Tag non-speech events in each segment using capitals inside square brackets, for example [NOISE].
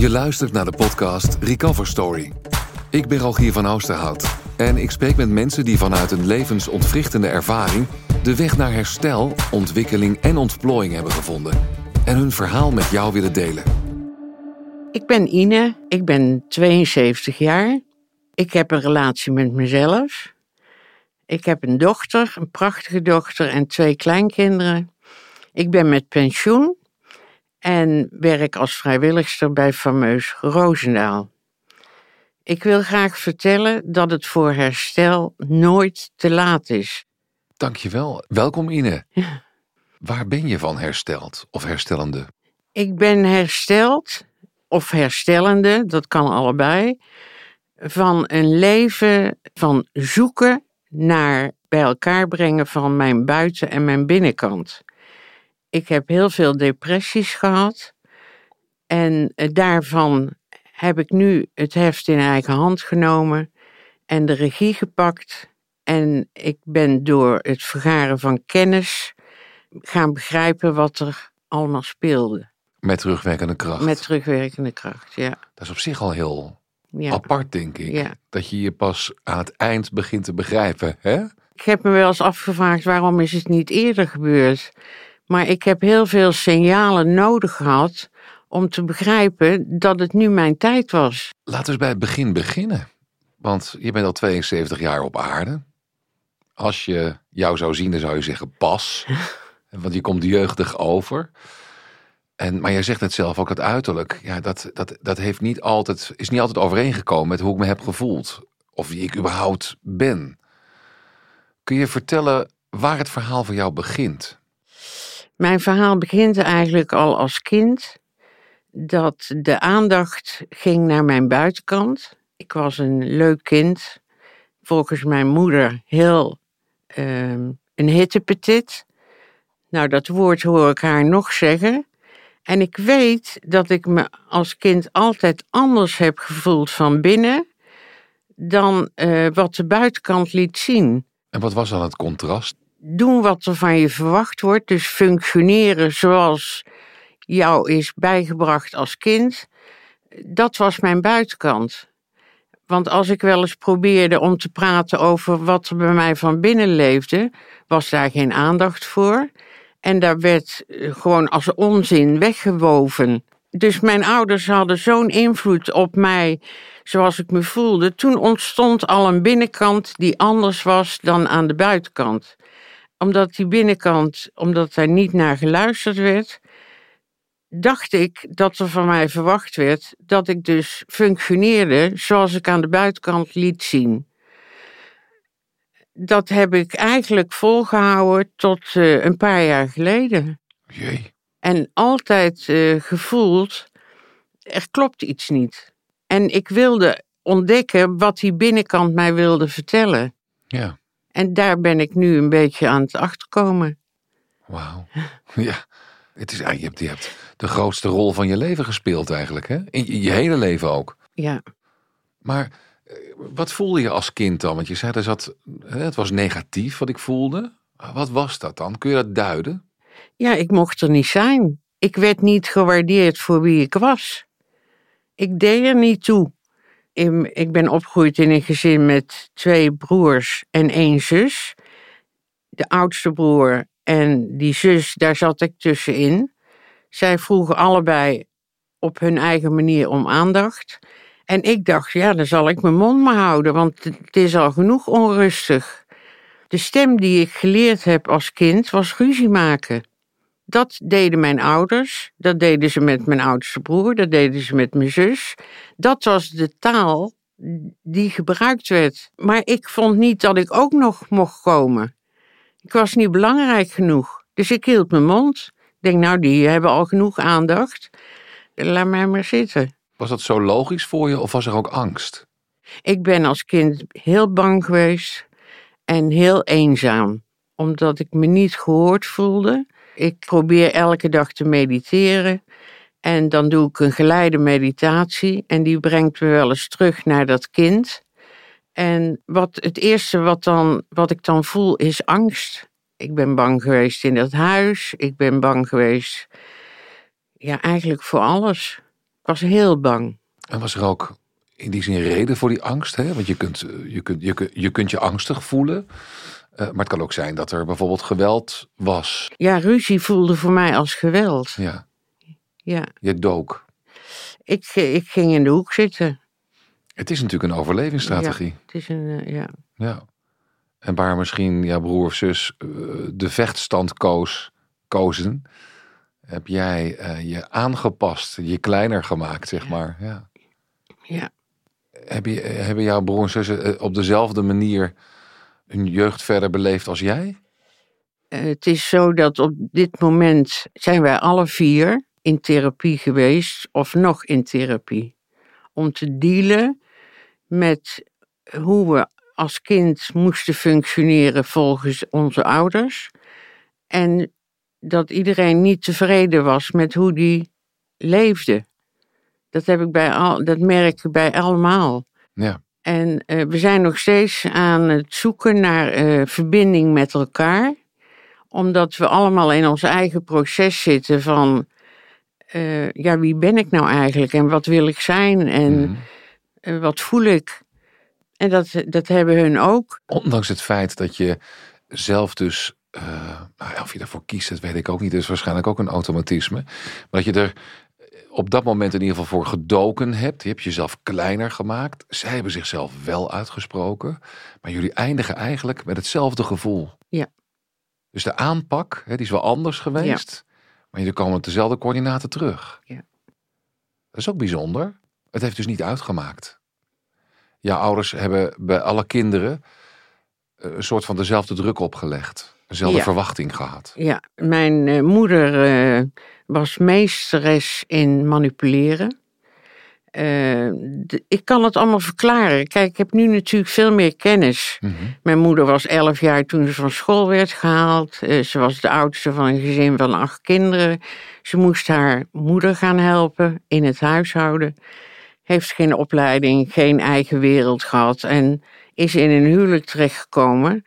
Je luistert naar de podcast Recover Story. Ik ben Rogier van Oosterhout en ik spreek met mensen die vanuit een levensontwrichtende ervaring de weg naar herstel, ontwikkeling en ontplooiing hebben gevonden en hun verhaal met jou willen delen. Ik ben Ine, ik ben 72 jaar. Ik heb een relatie met mezelf. Ik heb een dochter, een prachtige dochter en twee kleinkinderen. Ik ben met pensioen en werk als vrijwilligster bij fameus Roosendaal. Ik wil graag vertellen dat het voor herstel nooit te laat is. Dankjewel. Welkom Ine. Waar ben je van hersteld of herstellende? Ik ben hersteld, of herstellende, dat kan allebei, van een leven van zoeken naar bij elkaar brengen van mijn buiten- en mijn binnenkant. Ik heb heel veel depressies gehad en eh, daarvan heb ik nu het heft in eigen hand genomen en de regie gepakt. En ik ben door het vergaren van kennis gaan begrijpen wat er allemaal speelde. Met terugwerkende kracht. Met terugwerkende kracht, ja. Dat is op zich al heel ja. apart, denk ik. Ja. Dat je je pas aan het eind begint te begrijpen. Hè? Ik heb me wel eens afgevraagd waarom is het niet eerder gebeurd. Maar ik heb heel veel signalen nodig gehad om te begrijpen dat het nu mijn tijd was. Laten we eens bij het begin beginnen. Want je bent al 72 jaar op aarde. Als je jou zou zien, dan zou je zeggen pas. [LAUGHS] Want je komt jeugdig over. En, maar jij zegt het zelf ook, het uiterlijk. Ja, dat, dat, dat heeft niet altijd, is niet altijd overeengekomen met hoe ik me heb gevoeld. Of wie ik überhaupt ben. Kun je vertellen waar het verhaal van jou begint? Mijn verhaal begint eigenlijk al als kind. Dat de aandacht ging naar mijn buitenkant. Ik was een leuk kind. Volgens mijn moeder heel ehm, een hittepetit. Nou, dat woord hoor ik haar nog zeggen. En ik weet dat ik me als kind altijd anders heb gevoeld van binnen dan eh, wat de buitenkant liet zien. En wat was dan het contrast? Doen wat er van je verwacht wordt, dus functioneren zoals jou is bijgebracht als kind, dat was mijn buitenkant. Want als ik wel eens probeerde om te praten over wat er bij mij van binnen leefde, was daar geen aandacht voor. En daar werd eh, gewoon als onzin weggewoven. Dus mijn ouders hadden zo'n invloed op mij, zoals ik me voelde. Toen ontstond al een binnenkant die anders was dan aan de buitenkant. Omdat die binnenkant, omdat daar niet naar geluisterd werd, dacht ik dat er van mij verwacht werd dat ik dus functioneerde zoals ik aan de buitenkant liet zien. Dat heb ik eigenlijk volgehouden tot uh, een paar jaar geleden. Jee. En altijd uh, gevoeld, er klopt iets niet. En ik wilde ontdekken wat die binnenkant mij wilde vertellen. Ja. En daar ben ik nu een beetje aan het achterkomen. Wauw. [LAUGHS] Ja. Het is, je, hebt, je hebt de grootste rol van je leven gespeeld eigenlijk, hè? In je, je hele leven ook. Ja. Maar eh, wat voelde je als kind dan? Want je zei, er zat, het was negatief wat ik voelde. Wat was dat dan? Kun je dat duiden? Ja, ik mocht er niet zijn. Ik werd niet gewaardeerd voor wie ik was. Ik deed er niet toe. Ik ben opgegroeid in een gezin met twee broers en één zus. De oudste broer en die zus, daar zat ik tussenin. Zij vroegen allebei op hun eigen manier om aandacht. En ik dacht, ja, dan zal ik mijn mond maar houden, want het is al genoeg onrustig. De stem die ik geleerd heb als kind was ruzie maken. Dat deden mijn ouders, dat deden ze met mijn oudste broer, dat deden ze met mijn zus. Dat was de taal die gebruikt werd. Maar ik vond niet dat ik ook nog mocht komen. Ik was niet belangrijk genoeg, dus ik hield mijn mond. Ik denk, nou, die hebben al genoeg aandacht. Laat mij maar zitten. Was dat zo logisch voor je of was er ook angst? Ik ben als kind heel bang geweest en heel eenzaam, omdat ik me niet gehoord voelde. Ik probeer elke dag te mediteren En dan doe ik een geleide meditatie en die brengt me wel eens terug naar dat kind. En wat, het eerste wat, dan, wat ik dan voel is angst. Ik ben bang geweest in dat huis. Ik ben bang geweest, ja, eigenlijk voor alles. Was heel bang. En was er ook in die zin reden voor die angst? Hè? Want je kunt eh, je, kunt, je, kunt, je, kunt je angstig voelen. Uh, maar het kan ook zijn dat er bijvoorbeeld geweld was. Ja, ruzie voelde voor mij als geweld. Ja. Ja. Je dook. Ik, ik ging in de hoek zitten. Het is natuurlijk een overlevingsstrategie. Ja, het is een, uh, ja. ja. En waar misschien jouw broer of zus uh, de vechtstand koos, kozen, heb jij uh, je aangepast, je kleiner gemaakt, zeg maar. Ja. ja. Heb je, hebben jouw broer en zussen op dezelfde manier hun jeugd verder beleefd als jij? het is zo dat op dit moment zijn wij alle vier in therapie geweest of nog in therapie. Om te dealen met hoe we als kind moesten functioneren volgens onze ouders. En dat iedereen niet tevreden was met hoe die leefde. Dat, heb ik bij al, dat merk ik bij allemaal. Ja. En uh, we zijn nog steeds aan het zoeken naar uh, verbinding met elkaar. Omdat we allemaal in ons eigen proces zitten van... Uh, ja, wie ben ik nou eigenlijk en wat wil ik zijn en mm. wat voel ik? En dat, dat hebben hun ook. Ondanks het feit dat je zelf dus, uh, nou, of je ervoor kiest, dat weet ik ook niet. Dat is waarschijnlijk ook een automatisme. Maar dat je er op dat moment in ieder geval voor gedoken hebt. Je hebt jezelf kleiner gemaakt. Zij hebben zichzelf wel uitgesproken. Maar jullie eindigen eigenlijk met hetzelfde gevoel. Ja. Dus de aanpak, hè, die is wel anders geweest. Ja. Maar jullie komen op dezelfde coördinaten terug. Ja. Dat is ook bijzonder. Het heeft dus niet uitgemaakt jouw ouders hebben bij alle kinderen eh, een soort van dezelfde druk opgelegd. Dezelfde ja. verwachting gehad. Ja, mijn uh, moeder uh, was meesteres in manipuleren. De, ik kan het allemaal verklaren. Kijk, ik heb nu natuurlijk veel meer kennis. Mm -hmm. Mijn moeder was elf jaar toen ze van school werd gehaald. ze was de oudste van een gezin van acht kinderen. Ze moest haar moeder gaan helpen in het huishouden heeft geen opleiding, geen eigen wereld gehad en is in een huwelijk terechtgekomen.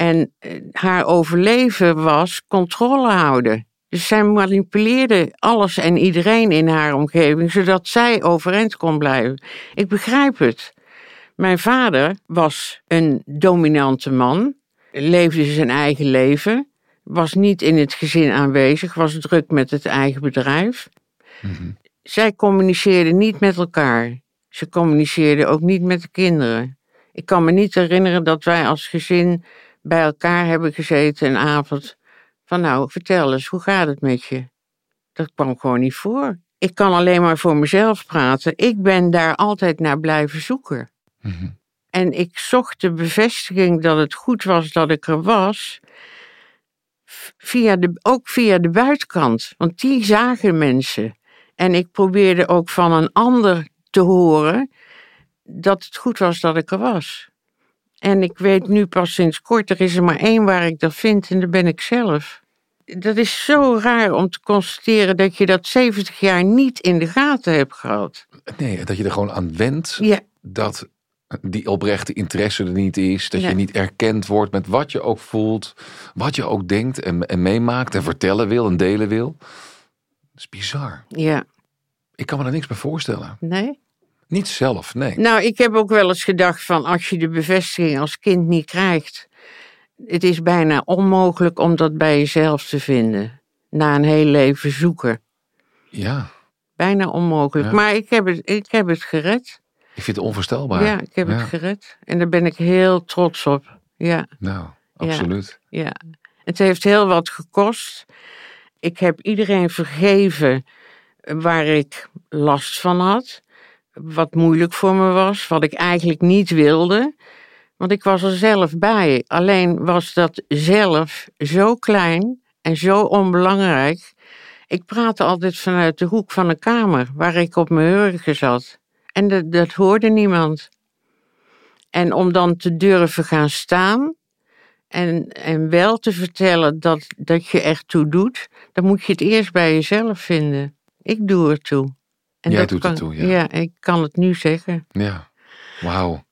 En haar overleven was controle houden. Dus zij manipuleerde alles en iedereen in haar omgeving, zodat zij overeind kon blijven. Ik begrijp het. Mijn vader was een dominante man, leefde zijn eigen leven, was niet in het gezin aanwezig, was druk met het eigen bedrijf. Mm -hmm zij communiceerden niet met elkaar. Ze communiceerden ook niet met de kinderen. Ik kan me niet herinneren dat wij als gezin bij elkaar hebben gezeten een avond. Van nou, vertel eens, hoe gaat het met je? Dat kwam gewoon niet voor. Ik kan alleen maar voor mezelf praten. Ik ben daar altijd naar blijven zoeken. Mm -hmm. En ik zocht de bevestiging dat het goed was dat ik er was. Via de, ook via de buitenkant. Want die zagen mensen. En ik probeerde ook van een ander te horen dat het goed was dat ik er was. En ik weet nu pas sinds kort, er is er maar één waar ik dat vind en dat ben ik zelf. Dat is zo raar om te constateren dat je dat 70 jaar niet in de gaten hebt gehad. Nee, dat je er gewoon aan wendt ja. dat die oprechte interesse er niet is. Dat je niet erkend wordt met wat je ook voelt, wat je ook denkt en, en meemaakt en vertellen wil en delen wil. Dat is bizar. Ja. Ik kan me er niks bij voorstellen. Nee? Niet zelf, nee. Nou, ik heb ook wel eens gedacht van als je de bevestiging als kind niet krijgt. Het is bijna onmogelijk om dat bij jezelf te vinden. Na een heel leven zoeken. Ja. Bijna onmogelijk. Ja. Maar ik heb, het, ik heb het gered. Ik vind het onvoorstelbaar. Ja, ik heb het gered. En daar ben ik heel trots op. Ja. Nou, absoluut. Ja. ja. Het heeft heel wat gekost. Ik heb iedereen vergeven waar ik last van had. Wat moeilijk voor me was, wat ik eigenlijk niet wilde. Want ik was er zelf bij. Alleen was dat zelf zo klein en zo onbelangrijk. Ik praatte altijd vanuit de hoek van een kamer waar ik op mijn hurken zat. En dat, dat hoorde niemand. En om dan te durven gaan staan en, en wel te vertellen dat, dat je echt toe doet, dan moet je het eerst bij jezelf vinden. Ik doe er toe. En Jij doet kan, ertoe, ja. ik kan het nu zeggen. Ja. Wauw.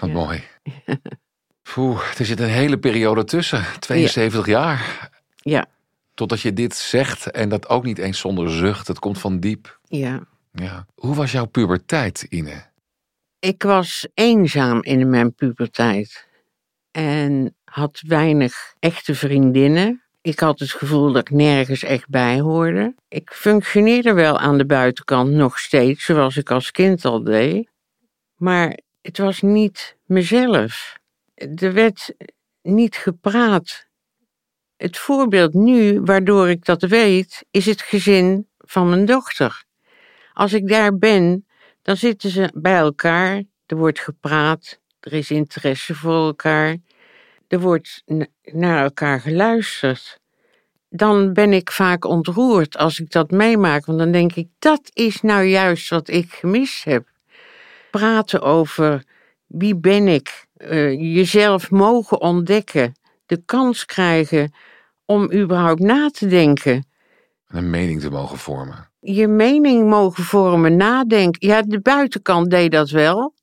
Wat Ja. mooi. [LAUGHS] Poeh, er zit een hele periode tussen. 72 jaar. Ja, Totdat je dit zegt en dat ook niet eens zonder zucht. Het komt van diep. ja. Ja. Hoe was jouw puberteit, Ine? Ik was eenzaam in mijn puberteit. En had weinig echte vriendinnen. Ik had het gevoel dat ik nergens echt bij hoorde. Ik functioneerde wel aan de buitenkant nog steeds, zoals ik als kind al deed. Maar het was niet mezelf. Er werd niet gepraat. Het voorbeeld nu, waardoor ik dat weet, is het gezin van mijn dochter. Als ik daar ben, dan zitten ze bij elkaar, er wordt gepraat, er is interesse voor elkaar, er wordt naar elkaar geluisterd. Dan ben ik vaak ontroerd als ik dat meemaak, want dan denk ik, dat is nou juist wat ik gemist heb. Praten over wie ben ik, eh, jezelf mogen ontdekken, de kans krijgen om überhaupt na te denken Een mening te mogen vormen. je mening mogen vormen, nadenken. Ja, de buitenkant deed dat wel.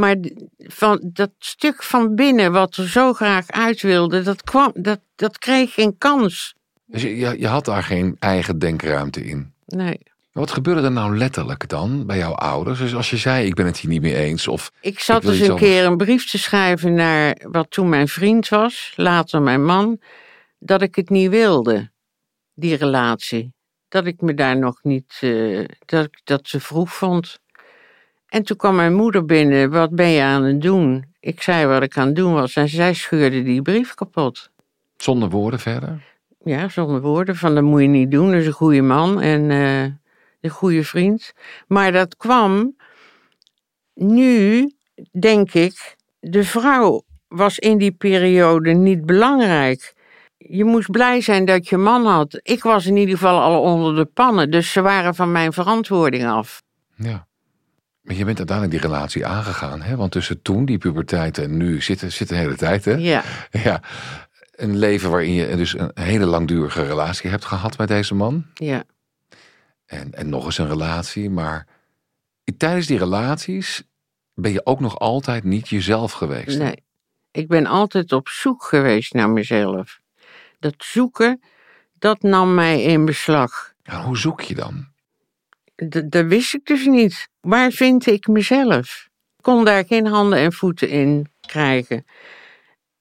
Maar van dat stuk van binnen wat er zo graag uit wilde, dat, kwam, dat, dat kreeg geen kans. Dus je, je, je had daar geen eigen denkruimte in. Nee. Wat gebeurde er nou letterlijk dan bij jouw ouders? Dus als je zei, ik ben het hier niet mee eens. Of Ik zat dus een keer een brief te schrijven naar wat toen mijn vriend was, later mijn man, dat ik het niet wilde, die relatie. Dat ik me daar nog niet, eh, dat ik dat ze vroeg vond. En toen kwam mijn moeder binnen, wat ben je aan het doen? Ik zei wat ik aan het doen was en zij scheurde die brief kapot. zonder woorden verder? Ja, zonder woorden, van dat moet je niet doen, dat is een goede man en eh, een goede vriend. Maar dat kwam nu, denk ik, de vrouw was in die periode niet belangrijk. Je moest blij zijn dat je man had. Ik was in ieder geval al onder de pannen, dus ze waren van mijn verantwoording af. Ja. Maar je bent uiteindelijk die relatie aangegaan. Hè? Want tussen toen, die puberteit en nu, zit, zit een hele tijd. Hè? Ja, Ja. Een leven waarin je dus een hele langdurige relatie hebt gehad met deze man. ja, En, en nog eens een relatie. Maar tijdens die relaties ben je ook nog altijd niet jezelf geweest. hè? nee. Ik ben altijd op zoek geweest naar mezelf. Dat zoeken, dat nam mij in beslag. Ja, hoe zoek je dan? Dat wist ik dus niet. Waar vind ik mezelf? Ik kon daar geen handen en voeten in krijgen.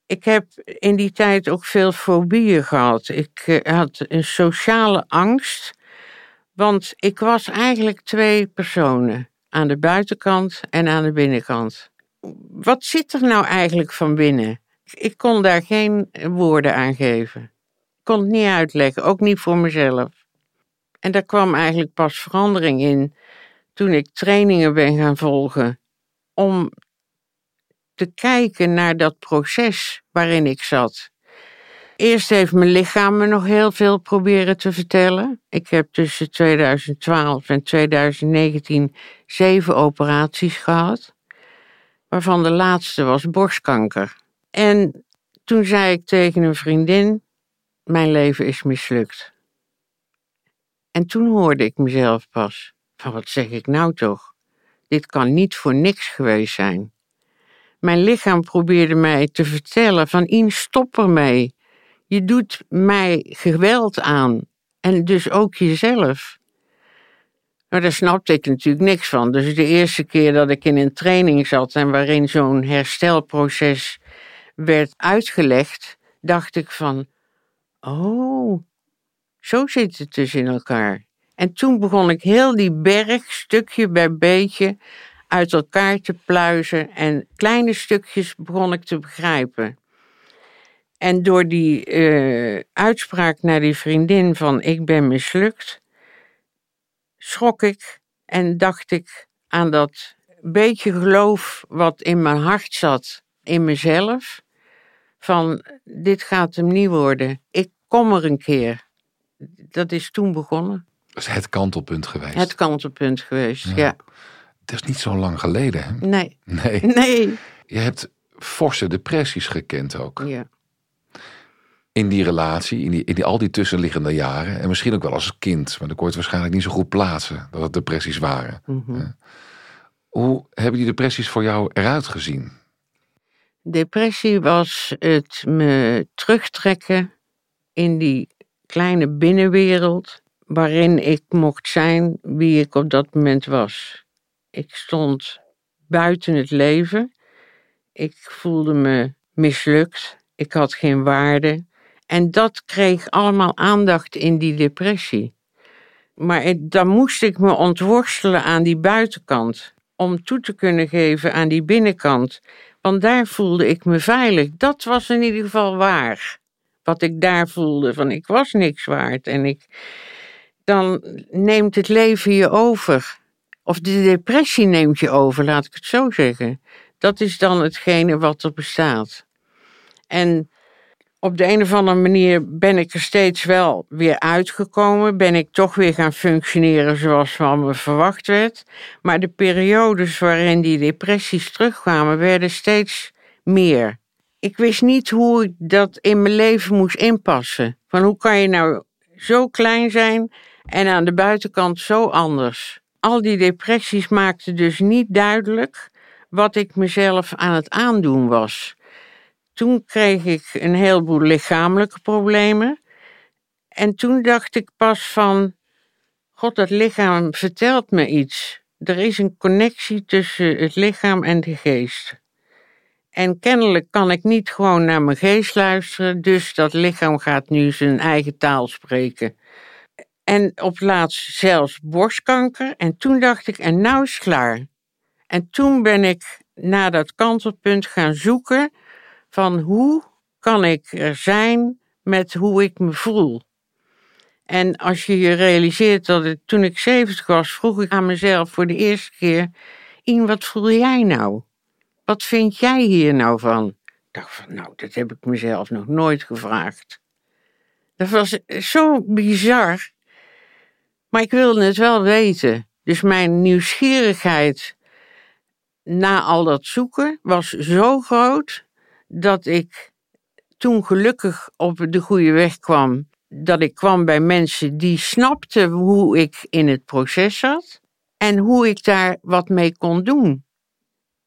Ik heb in die tijd ook veel fobieën gehad. Ik eh, had een sociale angst, want ik was eigenlijk twee personen. Aan de buitenkant en aan de binnenkant. Wat zit er nou eigenlijk van binnen? Ik kon daar geen woorden aan geven. Ik kon het niet uitleggen, ook niet voor mezelf. En daar kwam eigenlijk pas verandering in toen ik trainingen ben gaan volgen om te kijken naar dat proces waarin ik zat. Eerst heeft mijn lichaam me nog heel veel proberen te vertellen. Ik heb tussen 2012 en 2019 zeven operaties gehad, waarvan de laatste was borstkanker. En toen zei ik tegen een vriendin: Mijn leven is mislukt. En toen hoorde ik mezelf pas: van wat zeg ik nou toch? Dit kan niet voor niks geweest zijn. Mijn lichaam probeerde mij te vertellen van Ien, stop ermee. Je doet mij geweld aan. En dus ook jezelf. Maar daar snapte ik natuurlijk niks van. Dus de eerste keer dat ik in een training zat en waarin zo'n herstelproces werd uitgelegd, dacht ik van, oh, zo zit het dus in elkaar. En toen begon ik heel die berg, stukje bij beetje, uit elkaar te pluizen en kleine stukjes begon ik te begrijpen. En door die eh, uitspraak naar die vriendin van ik ben mislukt, schrok ik en dacht ik aan dat beetje geloof wat in mijn hart zat, in mezelf, van dit gaat hem niet worden. Ik kom er een keer. Dat is toen begonnen. Dat is het kantelpunt geweest. Het kantelpunt geweest, Ja. ja. Het is niet zo lang geleden. Hè? Nee, Nee. [LAUGHS] nee. Je hebt forse depressies gekend ook. Ja. in die relatie, in, die, in die, al die tussenliggende jaren. En misschien ook wel als kind, maar dan kon je het waarschijnlijk niet zo goed plaatsen dat het depressies waren. Mhm. Hoe hebben die depressies voor jou eruit gezien? Depressie was het me terugtrekken in die kleine binnenwereld waarin ik mocht zijn wie ik op dat moment was. Ik stond buiten het leven. Ik voelde me mislukt. Ik had geen waarde. En dat kreeg allemaal aandacht in die depressie. Maar dan moest ik me ontworstelen aan die buitenkant. Om toe te kunnen geven aan die binnenkant. Want daar voelde ik me veilig. Dat was in ieder geval waar. Wat ik daar voelde, van ik was niks waard. En ik, dan neemt het leven je over. Of de depressie neemt je over, laat ik het zo zeggen. Dat is dan hetgene wat er bestaat. En op de een of andere manier ben ik er steeds wel weer uitgekomen. Ben ik toch weer gaan functioneren zoals van me verwacht werd. Maar de periodes waarin die depressies terugkwamen, werden steeds meer. Ik wist niet hoe ik dat in mijn leven moest inpassen. Van hoe kan je nou zo klein zijn en aan de buitenkant zo anders? Al die depressies maakten dus niet duidelijk wat ik mezelf aan het aandoen was. Toen kreeg ik een heleboel lichamelijke problemen. En toen dacht ik pas van, god, dat lichaam vertelt me iets. Er is een connectie tussen het lichaam en de geest. En kennelijk kan ik niet gewoon naar mijn geest luisteren, dus dat lichaam gaat nu zijn eigen taal spreken. En op laatst zelfs borstkanker. En toen dacht ik, en nou is klaar. En toen ben ik naar dat kantelpunt gaan zoeken van hoe kan ik er zijn met hoe ik me voel. En als je je realiseert dat het, toen ik 70 was, vroeg ik aan mezelf voor de eerste keer: Ien, wat voel jij nou? Wat vind jij hier nou van? Ik dacht van, nou, dat heb ik mezelf nog nooit gevraagd. Dat was zo bizar. Maar ik wilde het wel weten. Dus mijn nieuwsgierigheid na al dat zoeken was zo groot dat ik toen gelukkig op de goede weg kwam. Dat ik kwam bij mensen die snapten hoe ik in het proces zat en hoe ik daar wat mee kon doen.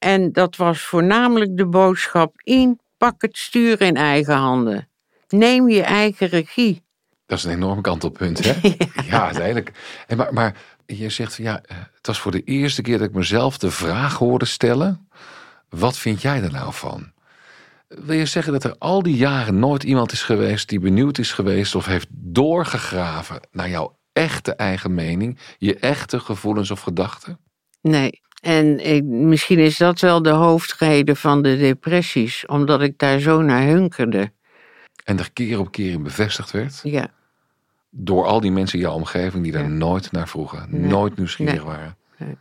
En dat was voornamelijk de boodschap in pak het stuur in eigen handen. Neem je eigen regie. Dat is een enorm kantelpunt, hè? [LAUGHS] ja, uiteindelijk. En maar, maar je zegt, ja, eh, het was voor de eerste keer dat ik mezelf de vraag hoorde stellen. Wat vind jij er nou van? Wil je zeggen dat er al die jaren nooit iemand is geweest die benieuwd is geweest of heeft doorgegraven naar jouw echte eigen mening, je echte gevoelens of gedachten? Nee. En ik, misschien is dat wel de hoofdreden van de depressies, omdat ik daar zo naar hunkerde. En er keer op keer in bevestigd werd Ja, door al die mensen in jouw omgeving die daar Ja. nooit naar vroegen, Nee. nooit nieuwsgierig Nee. waren. Nee. En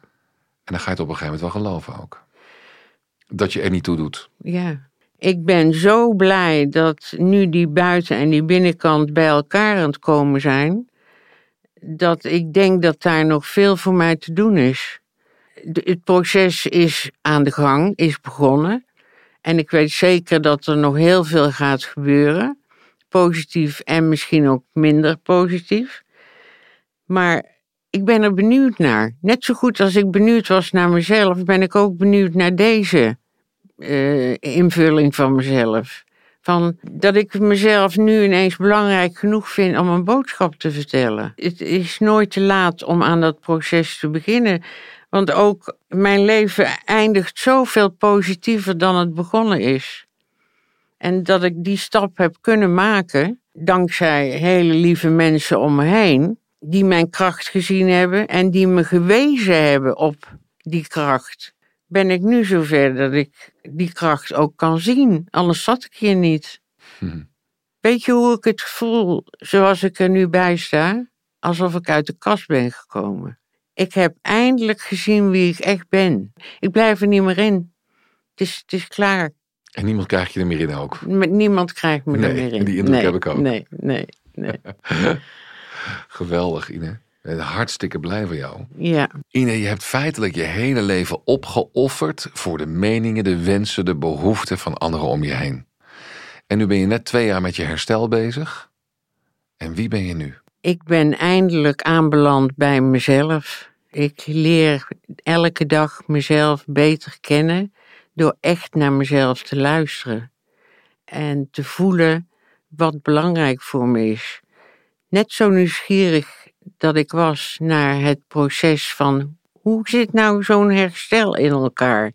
dan ga je het op een gegeven moment wel geloven ook. Dat je er niet toe doet. ja. Ik ben zo blij dat nu die buiten- en die binnenkant bij elkaar aan het komen zijn, dat ik denk dat daar nog veel voor mij te doen is. Het proces is aan de gang, is begonnen. En ik weet zeker dat er nog heel veel gaat gebeuren. Positief en misschien ook minder positief. Maar ik ben er benieuwd naar. Net zo goed als ik benieuwd was naar mezelf, ben ik ook benieuwd naar deze eh, invulling van mezelf. Van dat ik mezelf nu ineens belangrijk genoeg vind om een boodschap te vertellen. Het is nooit te laat om aan dat proces te beginnen. Want ook mijn leven eindigt zoveel positiever dan het begonnen is. En dat ik die stap heb kunnen maken, dankzij hele lieve mensen om me heen, die mijn kracht gezien hebben en die me gewezen hebben op die kracht, ben ik nu zover dat ik die kracht ook kan zien. Anders zat ik hier niet. Hm. Weet je hoe ik het voel zoals ik er nu bij sta? Alsof ik uit de kast ben gekomen. Ik heb eindelijk gezien wie ik echt ben. Ik blijf er niet meer in. Het is, het is klaar. En niemand krijgt je er meer in ook. Met niemand krijgt me Nee, er meer in. die indruk nee, heb ik ook. Nee, nee, nee. [LAUGHS] Geweldig, Ine. Hartstikke blij van jou. Ja, Ine, je hebt feitelijk je hele leven opgeofferd voor de meningen, de wensen, de behoeften van anderen om je heen. En nu ben je net twee jaar met je herstel bezig. En wie ben je nu? Ik ben eindelijk aanbeland bij mezelf. Ik leer elke dag mezelf beter kennen door echt naar mezelf te luisteren en te voelen wat belangrijk voor me is. Net zo nieuwsgierig dat ik was naar het proces van hoe zit nou zo'n herstel in elkaar?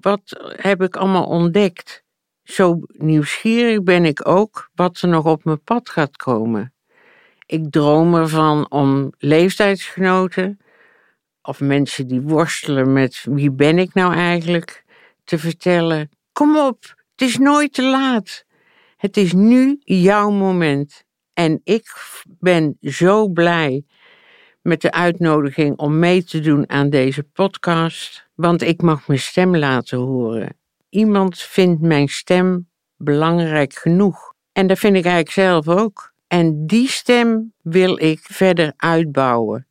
Wat heb ik allemaal ontdekt? Zo nieuwsgierig ben ik ook wat er nog op mijn pad gaat komen. Ik droom ervan om leeftijdsgenoten of mensen die worstelen met wie ben ik nou eigenlijk, te vertellen: Kom op, het is nooit te laat. Het is nu jouw moment. En ik ben zo blij met de uitnodiging om mee te doen aan deze podcast, want ik mag mijn stem laten horen. Iemand vindt mijn stem belangrijk genoeg. En dat vind ik eigenlijk zelf ook. En die stem wil ik verder uitbouwen.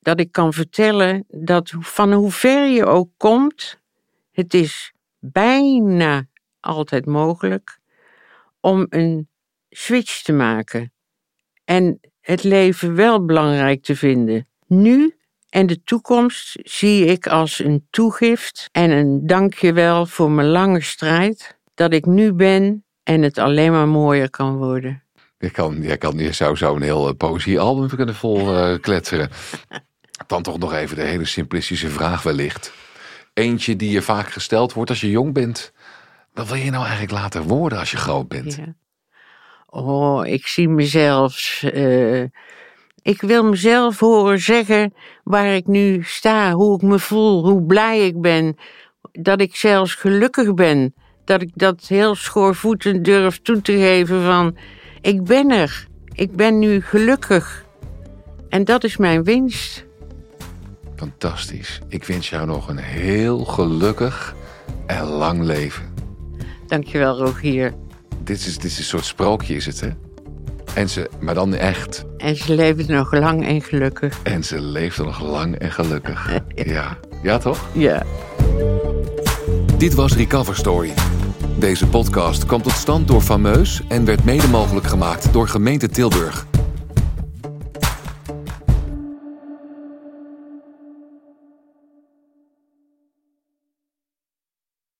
Dat ik kan vertellen dat van hoe ver je ook komt, het is bijna altijd mogelijk om een switch te maken en het leven wel belangrijk te vinden. Nu en de toekomst zie ik als een toegift en een dankjewel voor mijn lange strijd dat ik nu ben en het alleen maar mooier kan worden. Je, kan, je, kan, je zou zo een heel uh, poëziealbum kunnen vol uh, [LAUGHS] kletteren. Dan toch nog even de hele simplistische vraag wellicht. Eentje die je vaak gesteld wordt als je jong bent. Wat wil je nou eigenlijk later worden als je groot bent? Ja. Oh, ik zie mezelf. Uh, ik wil mezelf horen zeggen waar ik nu sta, hoe ik me voel, hoe blij ik ben. Dat ik zelfs gelukkig ben. Dat ik dat heel schoorvoetend durf toe te geven van ik ben er. Ik ben nu gelukkig. En dat is mijn winst. Fantastisch. Ik wens jou nog een heel gelukkig en lang leven. Dankjewel, Rogier. Dit is, dit is een soort sprookje, is het, hè? En ze, maar dan echt. En ze leeft nog lang en gelukkig. En ze leeft nog lang en gelukkig. [LAUGHS] ja. Ja, toch? Ja. Dit was Recover Story. Deze podcast kwam tot stand door Fameus en werd mede mogelijk gemaakt door gemeente Tilburg.